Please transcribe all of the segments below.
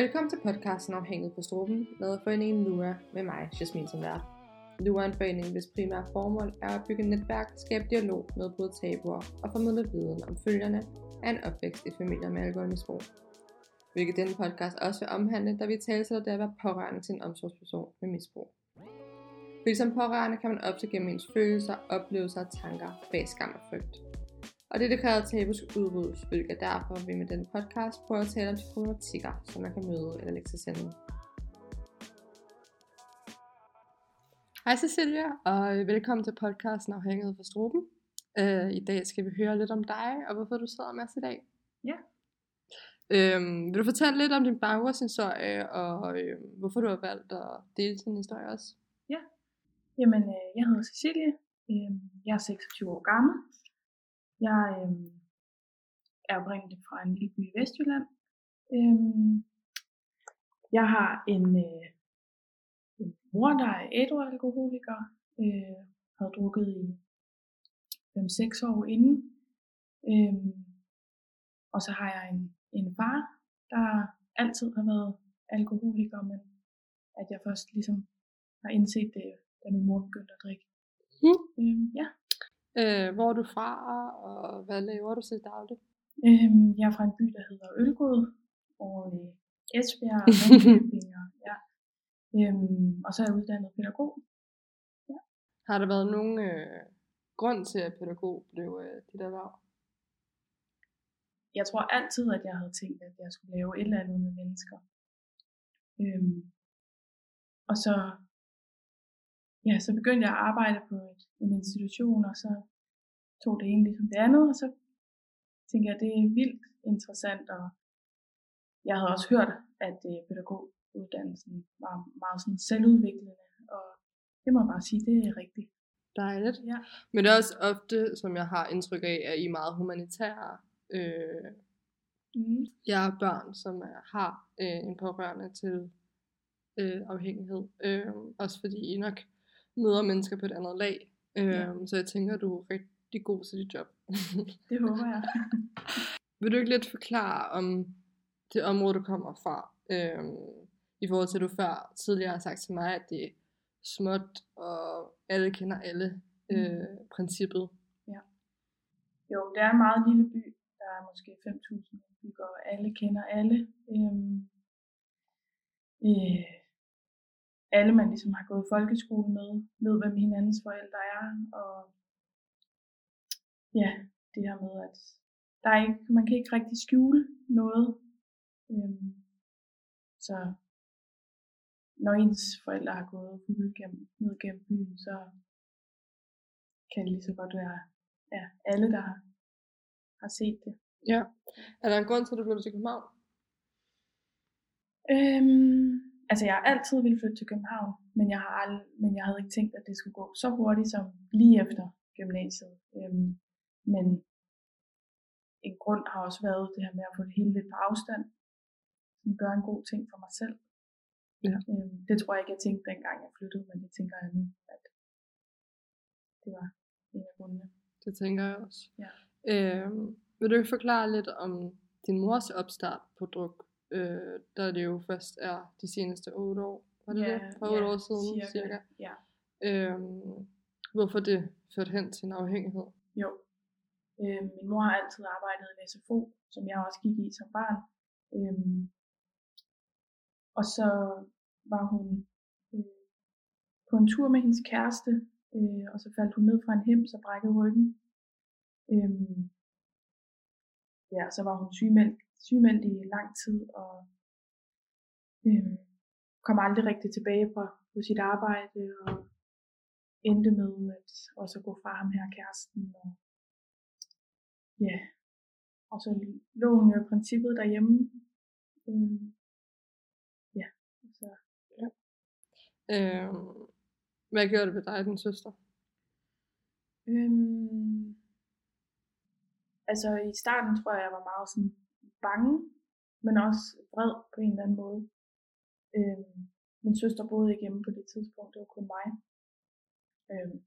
Velkommen til podcasten Afhængig på Struben, lavet af foreningen LUA med mig, Jasmin som vært. LUA er en forening, hvis primære formål er at bygge netværk, skabe dialog, nedbryde tabuer og formidle viden om følgerne af en opvækst i familier med alkoholmisbrug. Hvilket denne podcast også vil omhandle, da vi taler til det at være pårørende til en omsorgsperson med misbrug. Fordi som pårørende kan man ofte gennem ens følelser, oplevelser og tanker bag skam og frygt. Og det, der kræver tabu skal udryddes, hvilket derfor vi med denne podcast prøver at tale om de problematikker, som man kan møde eller lægge til sende. Hej Cecilia, og velkommen til podcasten Afhængighed for Struben. Uh, I dag skal vi høre lidt om dig, og hvorfor du sidder med os i dag. Ja. Øhm, vil du fortælle lidt om din baggrundshistorie, og øh, hvorfor du har valgt at dele din historie også? Jamen, øh, jeg hedder Cecilie. Øh, jeg er 26 år gammel. Jeg øh, er oprindeligt fra en lille by i Vestjylland. Øh, jeg har en, øh, en mor, der er ædru-alkoholiker. Øh, havde drukket i 5-6 år inden. Øh, og så har jeg en, en far, der altid har været alkoholiker, men at jeg først ligesom har indset det, da min mor begyndte at drikke. Mm. Øhm, ja. Øh, hvor er du fra, hvad laver du til daglig? Øhm, jeg er fra en by, der hedder Ølgod, og i Esbjerg og Ringkøbing, og, ja. Øhm, og så er jeg uddannet pædagog. Har der været nogen øh, grund til, at pædagog blev øh, dit erhverv? Jeg tror altid, at jeg havde tænkt, at jeg skulle lave et eller andet med mennesker. Øhm, og så, ja, så begyndte jeg at arbejde på et, en institution, og så tog det ene ligesom det andet, og så tænkte jeg, at det er vildt interessant, og jeg havde også hørt, at øh, pædagoguddannelsen var meget sådan selvudviklende, og det må jeg bare sige, det er rigtigt. Dejligt. Ja. Men det er også ofte, som jeg har indtryk af, at I er meget humanitære. Øh, Mm. jeg er børn, som er, har øh, en pårørende til øh, afhængighed. Øh, også fordi I nok møder mennesker på et andet lag. Øh, Ja. Så jeg tænker, du er rigtig god til dit job. Det håber jeg. Vil du ikke lidt forklare om det område, du kommer fra? Øh, I forhold til, at du før tidligere har sagt til mig, at det er småt, og alle kender alle øh, princippet. Jo, det er en meget lille by. Der er måske 5.000 indbyggere, og alle kender alle. Øhm, øh, alle, man ligesom har gået folkeskole med, ved, hvem hinandens forældre er. Og ja, det her med, at der er ikke, man kan ikke rigtig skjule noget. Øhm, så når ens forældre har gået fulde gennem, ned gennem byen, så kan det lige så godt være ja, alle, der har, har set det. Ja. Er der en grund til, at du flyttede til København? Øhm, altså jeg har altid ville flytte til København, men jeg, har ald- men jeg havde ikke tænkt, at det skulle gå så hurtigt som lige efter gymnasiet. Øhm, men en grund har også været det her med at få det hele lidt på afstand. Som gør en god ting for mig selv. Ja. Øhm, det tror jeg ikke, jeg tænkte dengang jeg flyttede, men det tænker jeg nu, at det var en af grundene. Det tænker jeg også. Ja. Øhm, vil du ikke forklare lidt om din mors opstart på druk? Øh, da det jo først er de seneste 8 år. Var det Ja, det? For 8 ja, år siden cirka. cirka. Ja. Øhm, hvorfor det førte hen til en afhængighed? Jo. Øh, min mor har altid arbejdet i en SFO, som jeg også gik i som barn. Øh, og så var hun øh, på en tur med hendes kæreste, øh, og så faldt hun ned fra en hems og brækkede ryggen. Øh, ja, så var hun sygemeldt, sygemeldt i lang tid, og øh, kom aldrig rigtig tilbage på, på sit arbejde, og endte med at også gå fra ham her kæresten. Og, ja, og så lå hun jo i princippet derhjemme. Øhm, ja, så Øhm, hvad gjorde det ved dig og din søster? Øhm, altså i starten tror jeg, jeg var meget sådan bange, men også vred på en eller anden måde. Øhm, min søster boede ikke hjemme på det tidspunkt, det var kun mig. Øhm,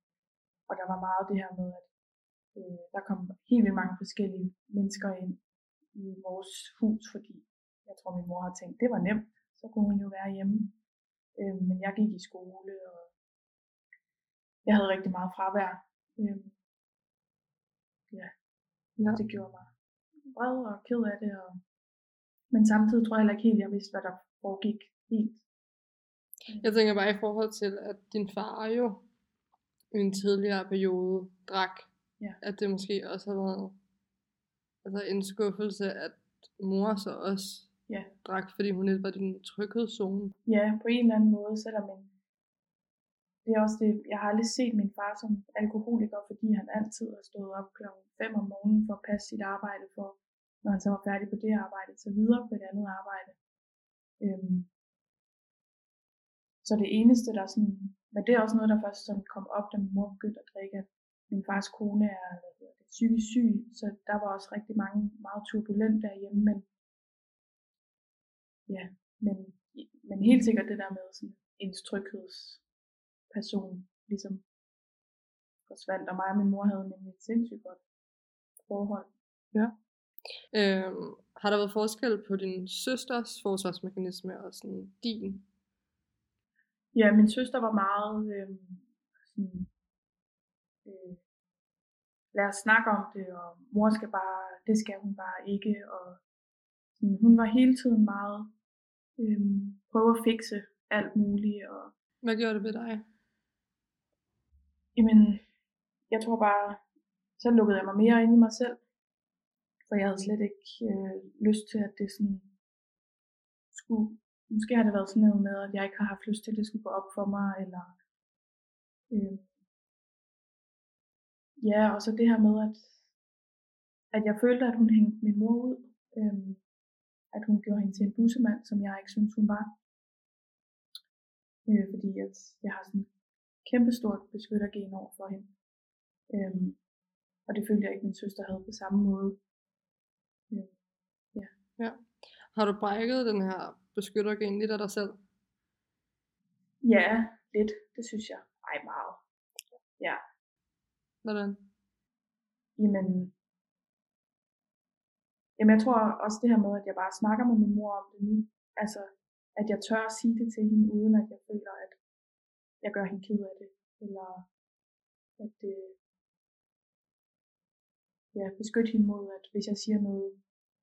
og der var meget det her med, at øh, der kom helt vildt mange forskellige mennesker ind i vores hus, fordi jeg tror min mor har tænkt, det var nemt, så kunne hun jo være hjemme. Øh, men jeg gik i skole, og jeg havde rigtig meget fravær. Øh, ja. ja, det gjorde mig vred og ked af det, og men samtidig tror jeg heller ikke helt, jeg vidste, hvad der foregik helt. Jeg tænker bare i forhold til, at din far jo i en tidligere periode drak, ja. at det måske også har været altså en skuffelse, at mor så også ja. drak, fordi hun ikke var din tryghedszone. Ja, på en eller anden måde, selvom man, det er også det, jeg har aldrig set min far som alkoholiker, fordi han altid har stået op klokken 5 om morgenen for at passe sit arbejde, for når han så var færdig på det arbejde, så videre på et andet arbejde. Øhm, så det eneste, der sådan, men det er også noget, der først sådan kom op, da min mor begyndte at drikke, at min fars kone er hvad hedder det, psykisk syg, så der var også rigtig mange meget turbulent derhjemme, men ja, men, men helt sikkert det der med sådan ens tryghedsperson ligesom forsvandt, og mig og min mor havde nemlig et sindssygt godt forhold. Ja. Øhm, har der været forskel på din søsters forsvarsmekanisme og sådan din? Ja, min søster var meget øh, sådan, lad os snakke om det, og mor skal bare, det skal hun bare ikke, og sådan, hun var hele tiden meget øh, prøve at fikse alt muligt. Og, Hvad gjorde det ved dig? Jamen, jeg tror bare, så lukkede jeg mig mere ind i mig selv, for jeg havde slet ikke øh, lyst til, at det sådan skulle, måske har det været sådan noget med, at jeg ikke har haft lyst til, at det skulle gå op for mig, eller øh, ja, og så det her med, at, at jeg følte, at hun hængte min mor ud, øh, at hun gjorde hende til en bussemand, som jeg ikke synes, hun var. Øh, fordi at jeg har sådan kæmpestort beskyttergen over for hende. Øh, og det følte jeg ikke, min søster havde på samme måde. Øh, ja. ja. Har du brækket den her beskyttergen lidt af dig selv? Ja, lidt. Det synes jeg. Ej, meget. Ja. Hvordan? Jamen, jamen jeg tror også det her med, at jeg bare snakker med min mor om det nu. Altså, at jeg tør at sige det til hende, uden at jeg føler, at jeg gør hende ked af det. Eller at det, ja, beskytte hende mod, at hvis jeg siger noget,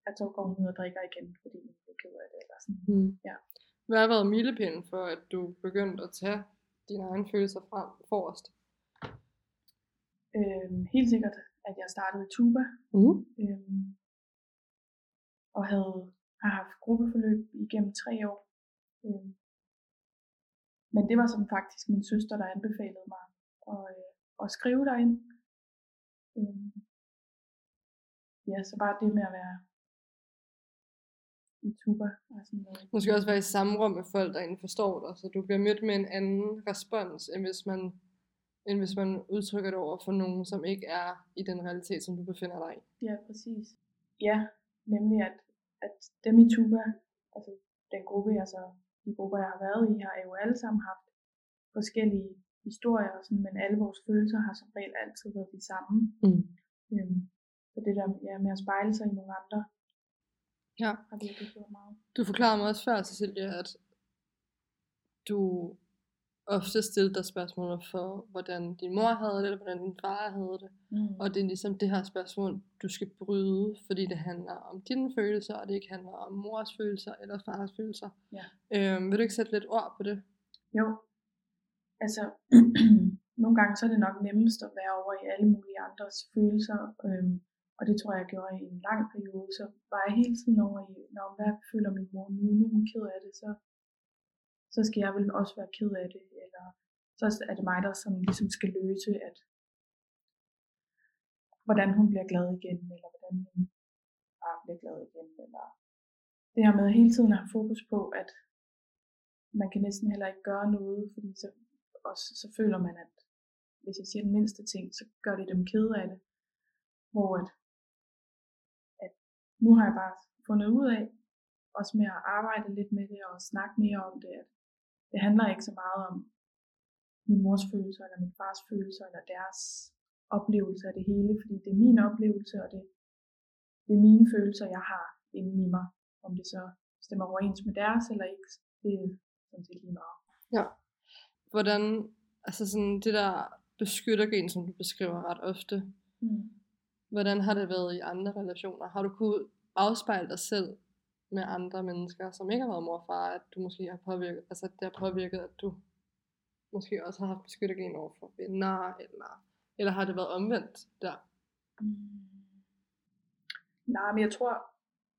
at så går hun ud og drikker igen, fordi hun bliver ked af det. Eller sådan. Mm. Ja. Hvad har været milepælen for, at du begyndte at tage dine egne følelser frem forrest? Øhm, helt sikkert, at jeg startede tuba. Mm. Øhm, og havde har haft gruppeforløb igennem tre år. Øhm, men det var som faktisk min søster, der anbefalede mig at, øh, at skrive derind. Øhm, ja, så bare det med at være i tuba. Og sådan noget. Måske også være i samme rum med folk, der egentlig forstår dig, så du bliver mødt med en anden respons, end hvis man, end hvis man udtrykker det over for nogen, som ikke er i den realitet, som du befinder dig i. Ja, præcis. Ja, nemlig at, at dem i tuba, altså den gruppe, jeg så, de grupper, jeg har været i, har jo alle sammen haft forskellige historier, og sådan, men alle vores følelser har som regel altid været de samme. Mm. Øhm, så det der ja, med at spejle sig i nogle andre, Ja. har virkelig gjort meget. Du forklarede mig også før, Cecilia, at du ofte stillede dig spørgsmål for, hvordan din mor havde det, eller hvordan din far havde det. Mm. Og det er ligesom det her spørgsmål, du skal bryde, fordi det handler om dine følelser, og det ikke handler om mors følelser eller fars følelser. Ja. Øhm, vil du ikke sætte lidt ord på det? Jo, altså nogle gange så er det nok nemmest at være over i alle mulige andres følelser, øhm, og det tror jeg, jeg gjorde i en lang periode, så var jeg hele tiden over i, når hvad føler min mor nu, nu er hun ked af det, så, så skal jeg vel også være ked af det, så er det mig, der sådan ligesom skal løse, at hvordan hun bliver glad igen, eller hvordan hun bare bliver glad igen, eller det her med hele tiden at have fokus på, at man kan næsten heller ikke gøre noget, fordi så, også, så føler man, at hvis jeg siger den mindste ting, så gør det dem kede af det. Hvor at, at nu har jeg bare fundet ud af, også med at arbejde lidt med det og snakke mere om det, at det handler ikke så meget om min mors følelser, eller min fars følelser, eller deres oplevelse af det hele, fordi det er min oplevelse, og det, det er mine følelser, jeg har inde i mig, om det så stemmer overens med deres eller ikke, det er sådan set lige meget. Ja. Hvordan, altså sådan det der beskyttergen, som du beskriver ret ofte, Mm. hvordan har det været i andre relationer? Har du kunne afspejle dig selv med andre mennesker, som ikke har været mor og far, at du måske har påvirket, altså at det har påvirket, at du måske også har haft beskyttergen over for venner, eller, eller har det været omvendt der? Mm. Nej, men jeg tror,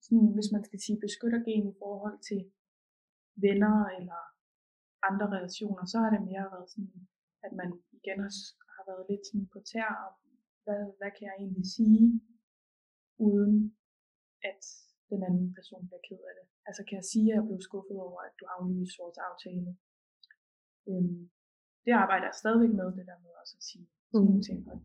sådan, hvis man skal sige beskyttergen i forhold til venner eller andre relationer, så har det mere været sådan, at man igen har, har været lidt sådan på tær om, hvad, hvad kan jeg egentlig sige, uden at den anden person bliver ked af det. Altså kan jeg sige, at jeg blev skuffet over, at du aflyste vores aftale. Øhm, det arbejder jeg stadigvæk med, det der med også at sige sådan nogle ting. Og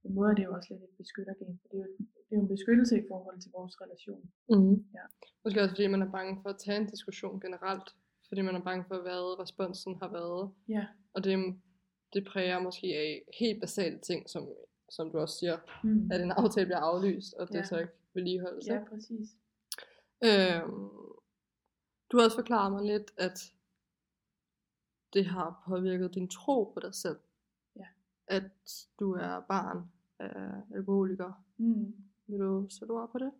på en måde er det jo også lidt et beskyttergen, for det er jo, det er jo en beskyttelse i forhold til vores relation. Mm. Ja. Måske også fordi man er bange for at tage en diskussion generelt, fordi man er bange for, hvad responsen har været. Ja, Og det, det præger måske af helt basale ting, som, som du også siger, mm. at en aftale bliver aflyst, og det Ja. så ikke vedligeholdes. ja præcis. Øhm, du har også forklaret mig lidt, at det har påvirket din tro på dig selv. Ja. At du er barn af alkoholiker. Mm. Vil du sætte ord på det?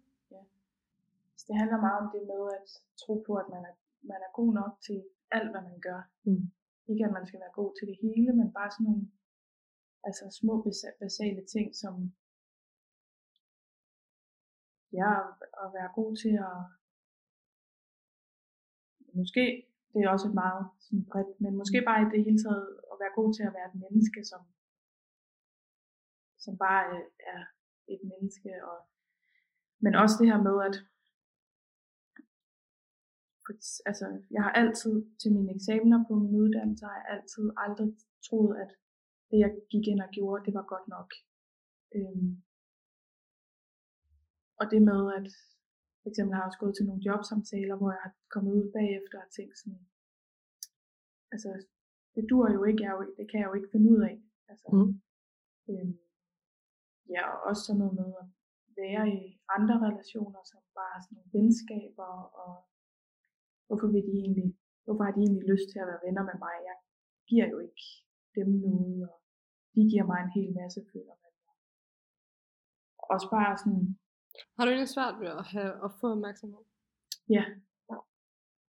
Så det handler meget om det med at tro på, at man er, man er god nok til alt, hvad man gør. Mm. Ikke at man skal være god til det hele, men bare sådan nogle altså små basa- basale ting, som ja, at være god til at måske, det er også et meget sådan bredt, men måske bare i det hele taget at være god til at være et menneske, som, som bare øh, er et menneske, og, men også det her med, at altså, jeg har altid til mine eksamener på min uddannelse, har jeg altid aldrig troet, at det jeg gik ind og gjorde, det var godt nok. Øhm, og det med, at for eksempel har jeg også gået til nogle jobsamtaler, hvor jeg har kommet ud bagefter og tænkt sådan, altså, det dur jo ikke, jeg jo, det kan jeg jo ikke finde ud af. Altså, Mm. øhm, ja, og også sådan noget med at være i andre relationer, som bare sådan nogle venskaber, og hvorfor vil de egentlig, hvorfor har de egentlig lyst til at være venner med mig? Jeg giver jo ikke dem noget, og de giver mig en hel masse, føler man. Også bare sådan, Har du egentlig svært ved at, have, at få opmærksomhed? ja,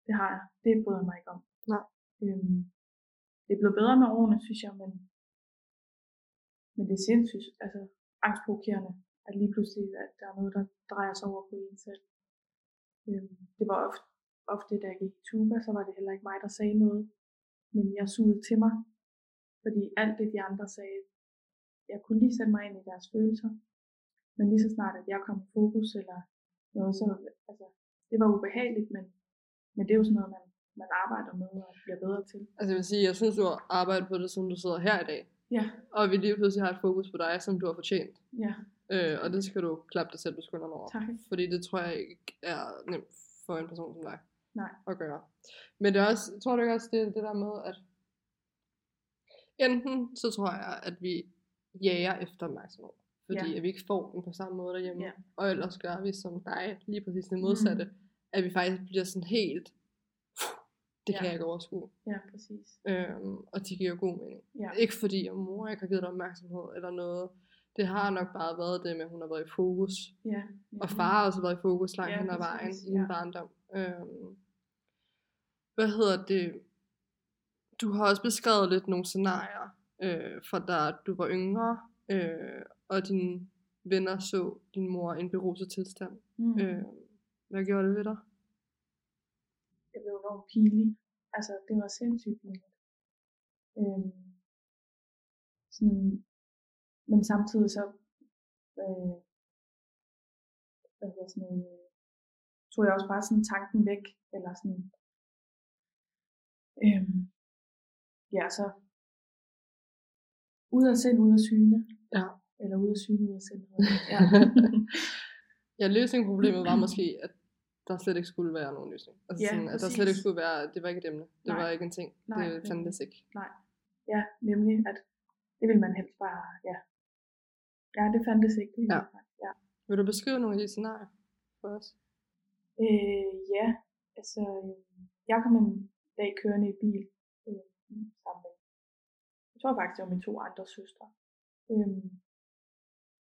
det har jeg. Det bryder mig ikke om. Nej. Øhm, det er blevet bedre med årene, synes jeg, men, men det er sindssygt, altså angstprovokerende, at lige pludselig, at der er noget, der drejer sig over på en selv. Øhm, det var ofte, ofte, da jeg gik i tuba, så var det heller ikke mig, der sagde noget, men jeg sugede til mig, fordi alt det, de andre sagde, jeg kunne lige sætte mig ind i deres følelser, men lige så snart, at jeg kom i fokus eller noget, så altså, det var ubehageligt, men, men det er jo sådan noget, man, man arbejder med og bliver bedre til. Altså jeg vil sige, jeg synes, du har arbejdet på det, siden du sidder her i dag. Ja, Og vi lige pludselig har et fokus på dig, som du har fortjent. ja, Øh, og det skal du klappe dig selv på skulderen over. tak. Fordi det tror jeg ikke er nemt for en person som dig Nej. at gøre. Men det er også, tror du ikke også, det er det der med, at enten så tror jeg, at vi jager efter opmærksomhed. Fordi Ja. at vi ikke får den på samme måde derhjemme. Ja. Og ellers gør vi som dig, lige præcis det modsatte. Mm. At vi faktisk bliver sådan helt, det kan Ja. jeg ikke overskue. Ja, præcis. Øhm, og det giver jo god mening. Ja. Ikke fordi, at mor ikke har givet dig opmærksomhed eller noget. Det har nok bare været det med, at hun har været i fokus. Ja. Og far har også været i fokus langt Ja, hen ad vejen i ja. barndom. Øhm, hvad hedder det? Du har også beskrevet lidt nogle scenarier øh, fra da du var yngre, øh, og dine venner så din mor i en beruset tilstand. Mm. Øh, hvad gjorde det ved dig? Jeg blev enormt pinlig. Altså, det var sindssygt pinligt. Øhm, sådan, men samtidig så, øh, hvad hedder sådan noget, øh, tog jeg også bare sådan tanken væk, eller sådan, øhm, ja, så, ud af sind, ud af syne. Ja. Eller ud af ud af sind. Ja. Ja, løsningen på problemet var måske, at der slet ikke skulle være nogen løsning. Altså Ja, sådan, at der slet ikke skulle være, det var ikke et emne. Det Nej. var ikke en ting. Nej, det fandtes ikke. ja, nemlig, at det vil man helst bare, ja. Ja, det fandtes ikke. Det Ja. ja. Vil du beskrive nogle af de scenarier for os? Øh, ja, altså, øh, jeg kom en dag kørende i bil øh, sammen med, jeg tror faktisk, det var mine to andre søstre, øh,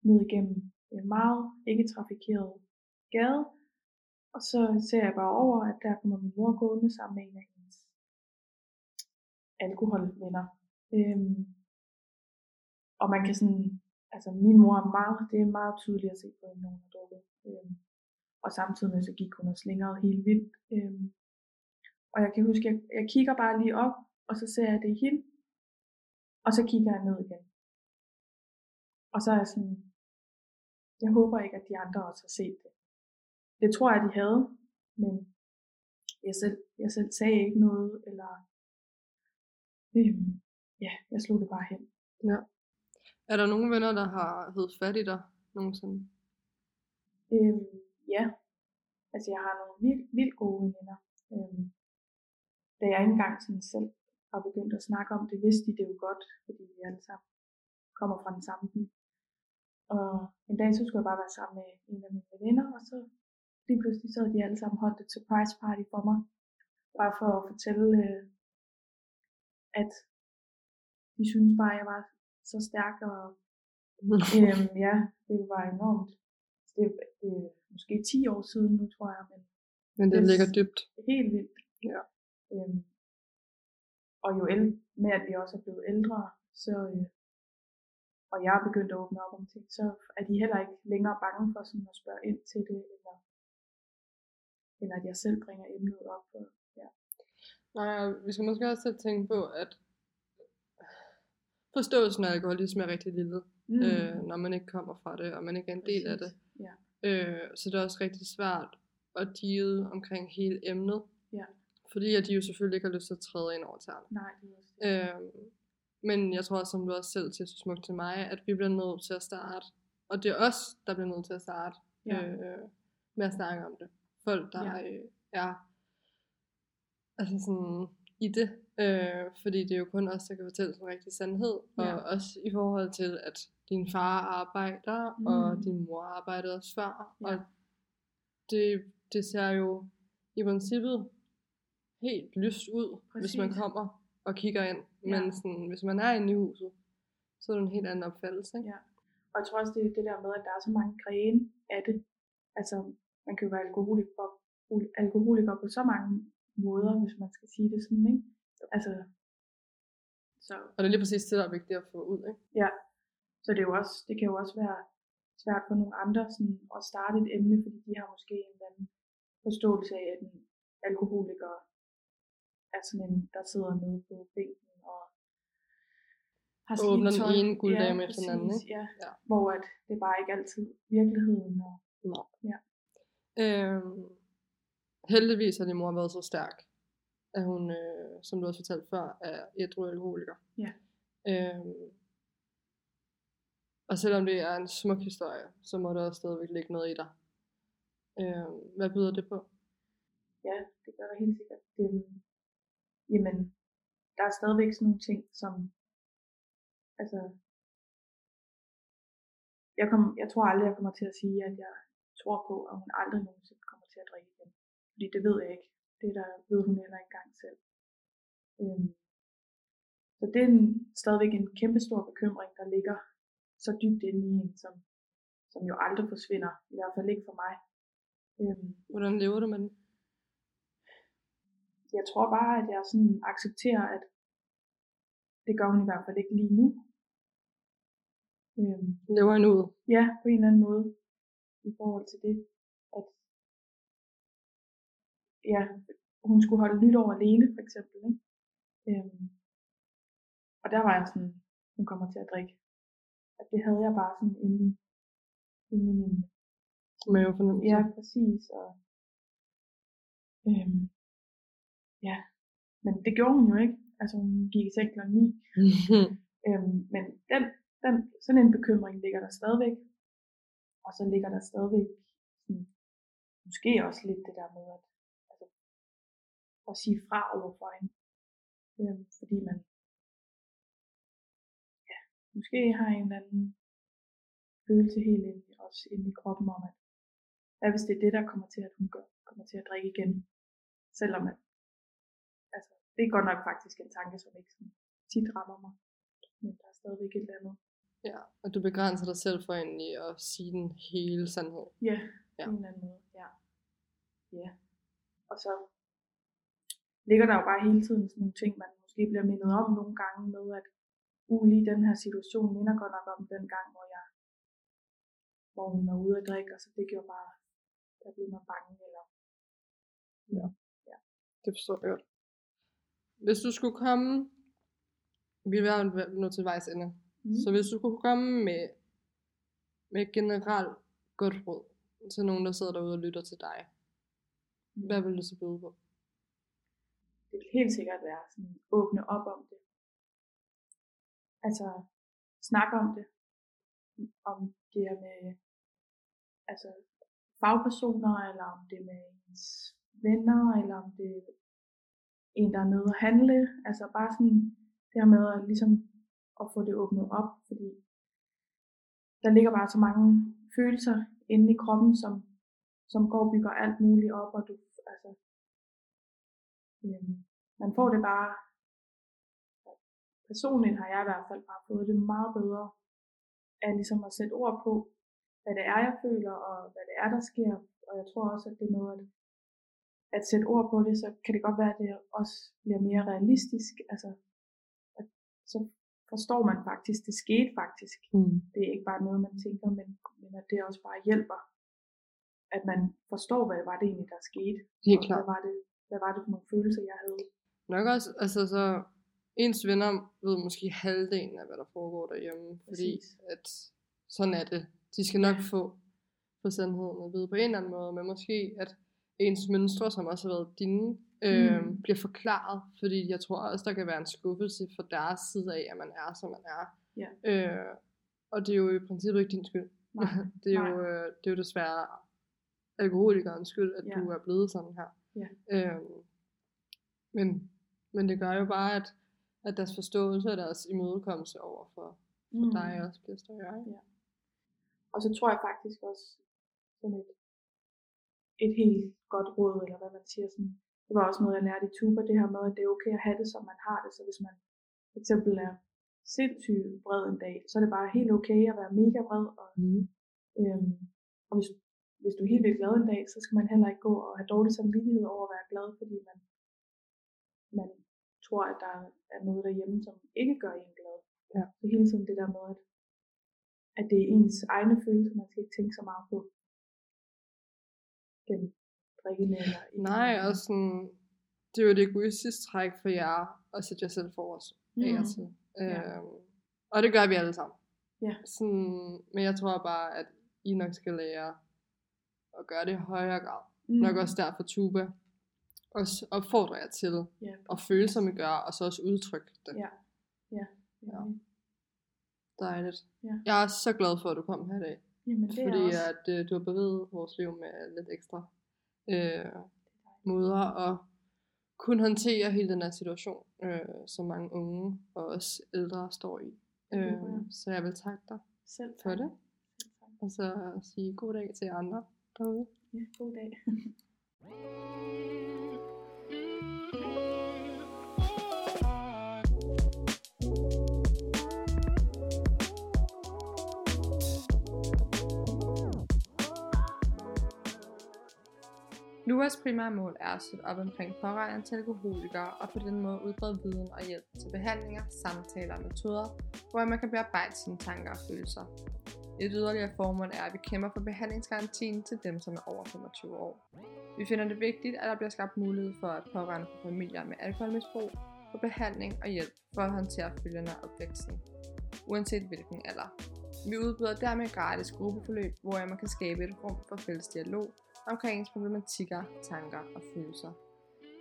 ned igennem en meget ikke trafikeret gade, og så ser jeg bare over, at der kommer min mor gående sammen med en af hendes alkoholvenner. Øhm, og man kan sådan, altså min mor er meget, det er meget tydeligt at se på, at nogen har drukket. Øhm, og samtidig med, så gik hun og slingrede helt vildt. Øhm, og jeg kan huske, jeg, jeg kigger bare lige op, og så ser jeg, det i hende. Og så kigger jeg ned igen. Og så er jeg sådan, jeg håber ikke, at de andre også har set det. Det tror jeg, de havde, men jeg selv, jeg selv sagde ikke noget, eller øhm, ja, jeg slog det bare hen. Ja. Er der nogen venner, der har hed fat i dig nogensinde? Øhm, ja, altså jeg har nogle vildt, vildt gode veninder. Øhm, da jeg ikke engang sådan selv har begyndt at snakke om det, vidste de det jo godt, fordi vi alle sammen kommer fra den samme by. Og en dag så skulle jeg bare være sammen med en af mine veninder, og så lige pludselig så havde de alle sammen holdt et surprise party for mig. Bare for at fortælle, øh, at de synes bare, at jeg var så stærk, og øhm, ja, det var enormt. Det er øh, måske 10 år siden nu, tror jeg, men Men det Det- ligger dybt. helt vildt. Ja. Øhm, og jo el- med, at vi også er blevet ældre, så, øh, og jeg er begyndt at åbne op om ting, så er de heller ikke længere bange for sådan at spørge ind til det, eller, eller at jeg selv bringer emnet op. Og, ja. Nej, vi skal måske også tænke på, at forståelsen af alkoholisme er rigtig lille, mm. øh, når man ikke kommer fra det, og man ikke er en del af det. Præcis. Ja. Øh, så det er også rigtig svært at deal omkring hele emnet. Ja. Fordi at de jo selvfølgelig ikke har lyst til at træde ind over tæerne. Nej, det er også det. Øh, men jeg tror også, som du også selv siger så smukt til mig, at vi bliver nødt til at starte. Og det er os, der bliver nødt til at starte Ja. øh, med at snakke om det. Folk, der Ja. øh, er altså sådan, i det. Øh, fordi det er jo kun os, der kan fortælle den rigtige sandhed. Og Ja. også i forhold til, at din far arbejder, Mm. og din mor arbejdede også før. Ja. Og det, det ser jo i princippet helt lyst ud, Præcis. hvis man kommer og kigger ind. Ja. Men sådan, hvis man er inde i huset, så er det en helt anden opfattelse. Ikke? Ja. Og jeg tror også, det er det der med, at der er så mange grene af det. Altså, man kan jo være alkoholiker, alkoholiker på så mange måder, hvis man skal sige det sådan, ikke? Altså, så, Og det er lige præcis det, der er vigtigt at få ud. Ikke? ja. Så det, er jo også, det kan jo også være svært for nogle andre sådan, at starte et emne, fordi de har måske en eller anden forståelse af, at en alkoholiker er sådan en, der sidder nede på bænken og har slidt Åbner den ene gulddame efter den anden, ikke? Ja. Ja. Hvor at det bare ikke altid virkeligheden. Og, Øhm, heldigvis har din mor været så stærk, at hun, øh, som du også fortalte før, er ædru alkoholiker. Ja. Øhm, og selvom det er en smuk historie, så må der også stadigvæk ligge noget i dig. Øhm, hvad byder det på? ja, det gør der helt sikkert. Det, jamen, der er stadigvæk sådan nogle ting, som, altså, jeg, kom, jeg tror aldrig, jeg kommer til at sige, at jeg tror på, at hun aldrig nogensinde kommer til at drikke igen. Fordi det ved jeg ikke. Det der ved hun heller ikke engang selv. Øhm, så det er en, stadigvæk en kæmpe stor bekymring, der ligger så dybt inde i en, som, som jo aldrig forsvinder. I hvert fald ikke for mig. Øhm, Hvordan lever du med den? Jeg tror bare, at jeg sådan accepterer, at det gør hun i hvert fald ikke lige nu. Øhm, Lever en ud? ja, på en eller anden måde i forhold til det, at ja, hun skulle holde nytår alene, for eksempel. Ikke? Øhm, og der var jeg sådan, hun kommer til at drikke. At det havde jeg bare sådan inde inde i min Mavefornemmelse? Ja, præcis. Og, øhm, ja, men det gjorde hun jo ikke. Altså hun gik i seng kl. 9. Øhm, men den, den, sådan en bekymring ligger der stadigvæk. Og så ligger der stadigvæk sådan, måske også lidt det der med at, altså, at sige fra over for hende. Øhm, fordi man ja, måske har en eller anden følelse helt inde, i- også inde i kroppen om, at hvad hvis det er det, der kommer til, at hun gør, kommer til at drikke igen. Selvom at, altså, det er godt nok faktisk en tanke, som ikke sådan tit rammer mig. Men der er stadigvæk et eller andet. Ja, og du begrænser dig selv for egentlig at sige den hele sandhed. Ja, Ja. ja. en eller anden måde. Ja. ja. Og så ligger der jo bare hele tiden sådan nogle ting, man måske bliver mindet om nogle gange med, at uh, lige den her situation minder godt nok om den gang, hvor jeg hvor hun var ude at drikke, og så det gjorde bare, der blev man bange, eller Det forstår jeg godt. Hvis du skulle komme, vi er nået til vejs ende, mm. så hvis du kunne komme med, med generelt godt råd til nogen, der sidder derude og lytter til dig, hvad vil du så byde på? det vil helt sikkert være sådan, åbne op om det. Altså, snakke om det. Om det er med altså, fagpersoner, eller om det er med ens venner, eller om det er en, der er nede og handle. Altså bare sådan det her med at, ligesom, at få det åbnet op, fordi der ligger bare så mange følelser inde i kroppen, som, som går og bygger alt muligt op, og du, altså, øhm, man får det bare, personligt har jeg i hvert fald bare fået det meget bedre, af ligesom at sætte ord på, hvad det er, jeg føler, og hvad det er, der sker. Og jeg tror også, at det er noget, at, at sætte ord på det, så kan det godt være, at det også bliver mere realistisk. Altså, at, så forstår man faktisk, det skete faktisk. Mm. Det er ikke bare noget, man tænker, men, men at det også bare hjælper. At man forstår, hvad var det egentlig, der skete. Helt og klart. Hvad var, det, hvad var det for nogle følelser, jeg havde. Nok også, altså så, ens venner ved måske halvdelen af, hvad der foregår derhjemme, fordi Præcis. at sådan er det. De skal nok få, få sandheden at vide på en eller anden måde, men måske at ens mønstre, som også har været dine, øh, Mm. bliver forklaret, fordi jeg tror også, der kan være en skuffelse fra deres side af, at man er, som man er. Ja. Øh, og det er jo i princippet ikke din skyld. Nej, det, er jo, nej. øh, det er jo desværre alkoholikernes skyld, at Ja. du er blevet sådan her. Ja. Øhm, men, men det gør jo bare, at, at deres forståelse og deres imødekommelse over for, for Mm. dig også bliver større. Ikke? Og så tror jeg faktisk også sådan et, et helt godt råd, eller hvad man siger, sådan, det var også noget, jeg lærte i Tuba, det her med, at det er okay at have det, som man har det. Så hvis man for eksempel er sindssygt vred en dag, så er det bare helt okay at være mega vred. Og, Mm. øhm, og hvis, hvis du er helt vildt glad en dag, så skal man heller ikke gå og have dårlig samvittighed over at være glad, fordi man, man tror, at der er noget derhjemme, som ikke gør en glad. Ja. Så hele tiden det der med, at, at det er ens egne følelser, man skal ikke tænke så meget på. Den drikkende eller ikke. Nej, og sådan, det er jo et egoistisk træk for jer at sætte jer selv af og Mm. til. Ja. Øhm, og det gør vi alle sammen. Ja. Sådan, men jeg tror bare, at I nok skal lære at gøre det i højere grad. Mm. Nok også derfor Tuba også opfordrer jer til Ja, at føle, som I gør, og så også udtrykke det. Ja. Ja. Ja. ja. Dejligt. Ja. Jeg er så glad for, at du kom her i dag. Jamen det fordi også. at øh, du har beriget vores liv med lidt ekstra øh, måder at kunne håndtere hele den her situation, øh, som mange unge og også ældre står i. Øh, jeg. så jeg vil takke dig Selv for tak. det, Selv tak. og så sige god dag til andre derude. Ja, god dag. Luas primære mål er at støtte op omkring pårørende til alkoholikere og på den måde udbrede viden og hjælp til behandlinger, samtaler og metoder, hvor man kan bearbejde sine tanker og følelser. Et yderligere formål er, at vi kæmper for behandlingsgarantien til dem, som er over 25 år. Vi finder det vigtigt, at der bliver skabt mulighed for, at pårørende for familier med alkoholmisbrug får behandling og hjælp for at håndtere følgerne af opvæksten, uanset hvilken alder. Vi udbyder dermed gratis gruppeforløb, hvor man kan skabe et rum for fælles dialog omkring ens problematikker, tanker og følelser.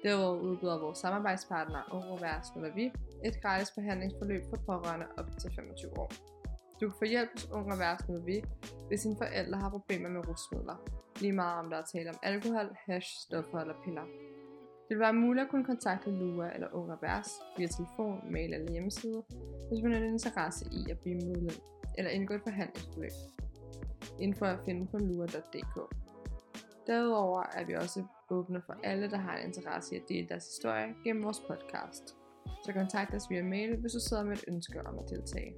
Derudover udbyder vores samarbejdspartner Euroværs med vi et gratis behandlingsforløb for pårørende op til 25 år. Du kan få hjælp hos Ung med vi, hvis dine forældre har problemer med rusmidler. Lige meget om der er tale om alkohol, hash, stoffer eller piller. Det vil være muligt at kunne kontakte Lua eller Ung Erhvervs via telefon, mail eller hjemmeside, hvis man har en interesse i at blive medlem eller indgå et forhandlingsforløb. Info er at finde på lua.dk. Derudover er vi også åbne for alle, der har en interesse i at dele deres historie gennem vores podcast. Så kontakt os via mail, hvis du sidder med et ønske om at deltage.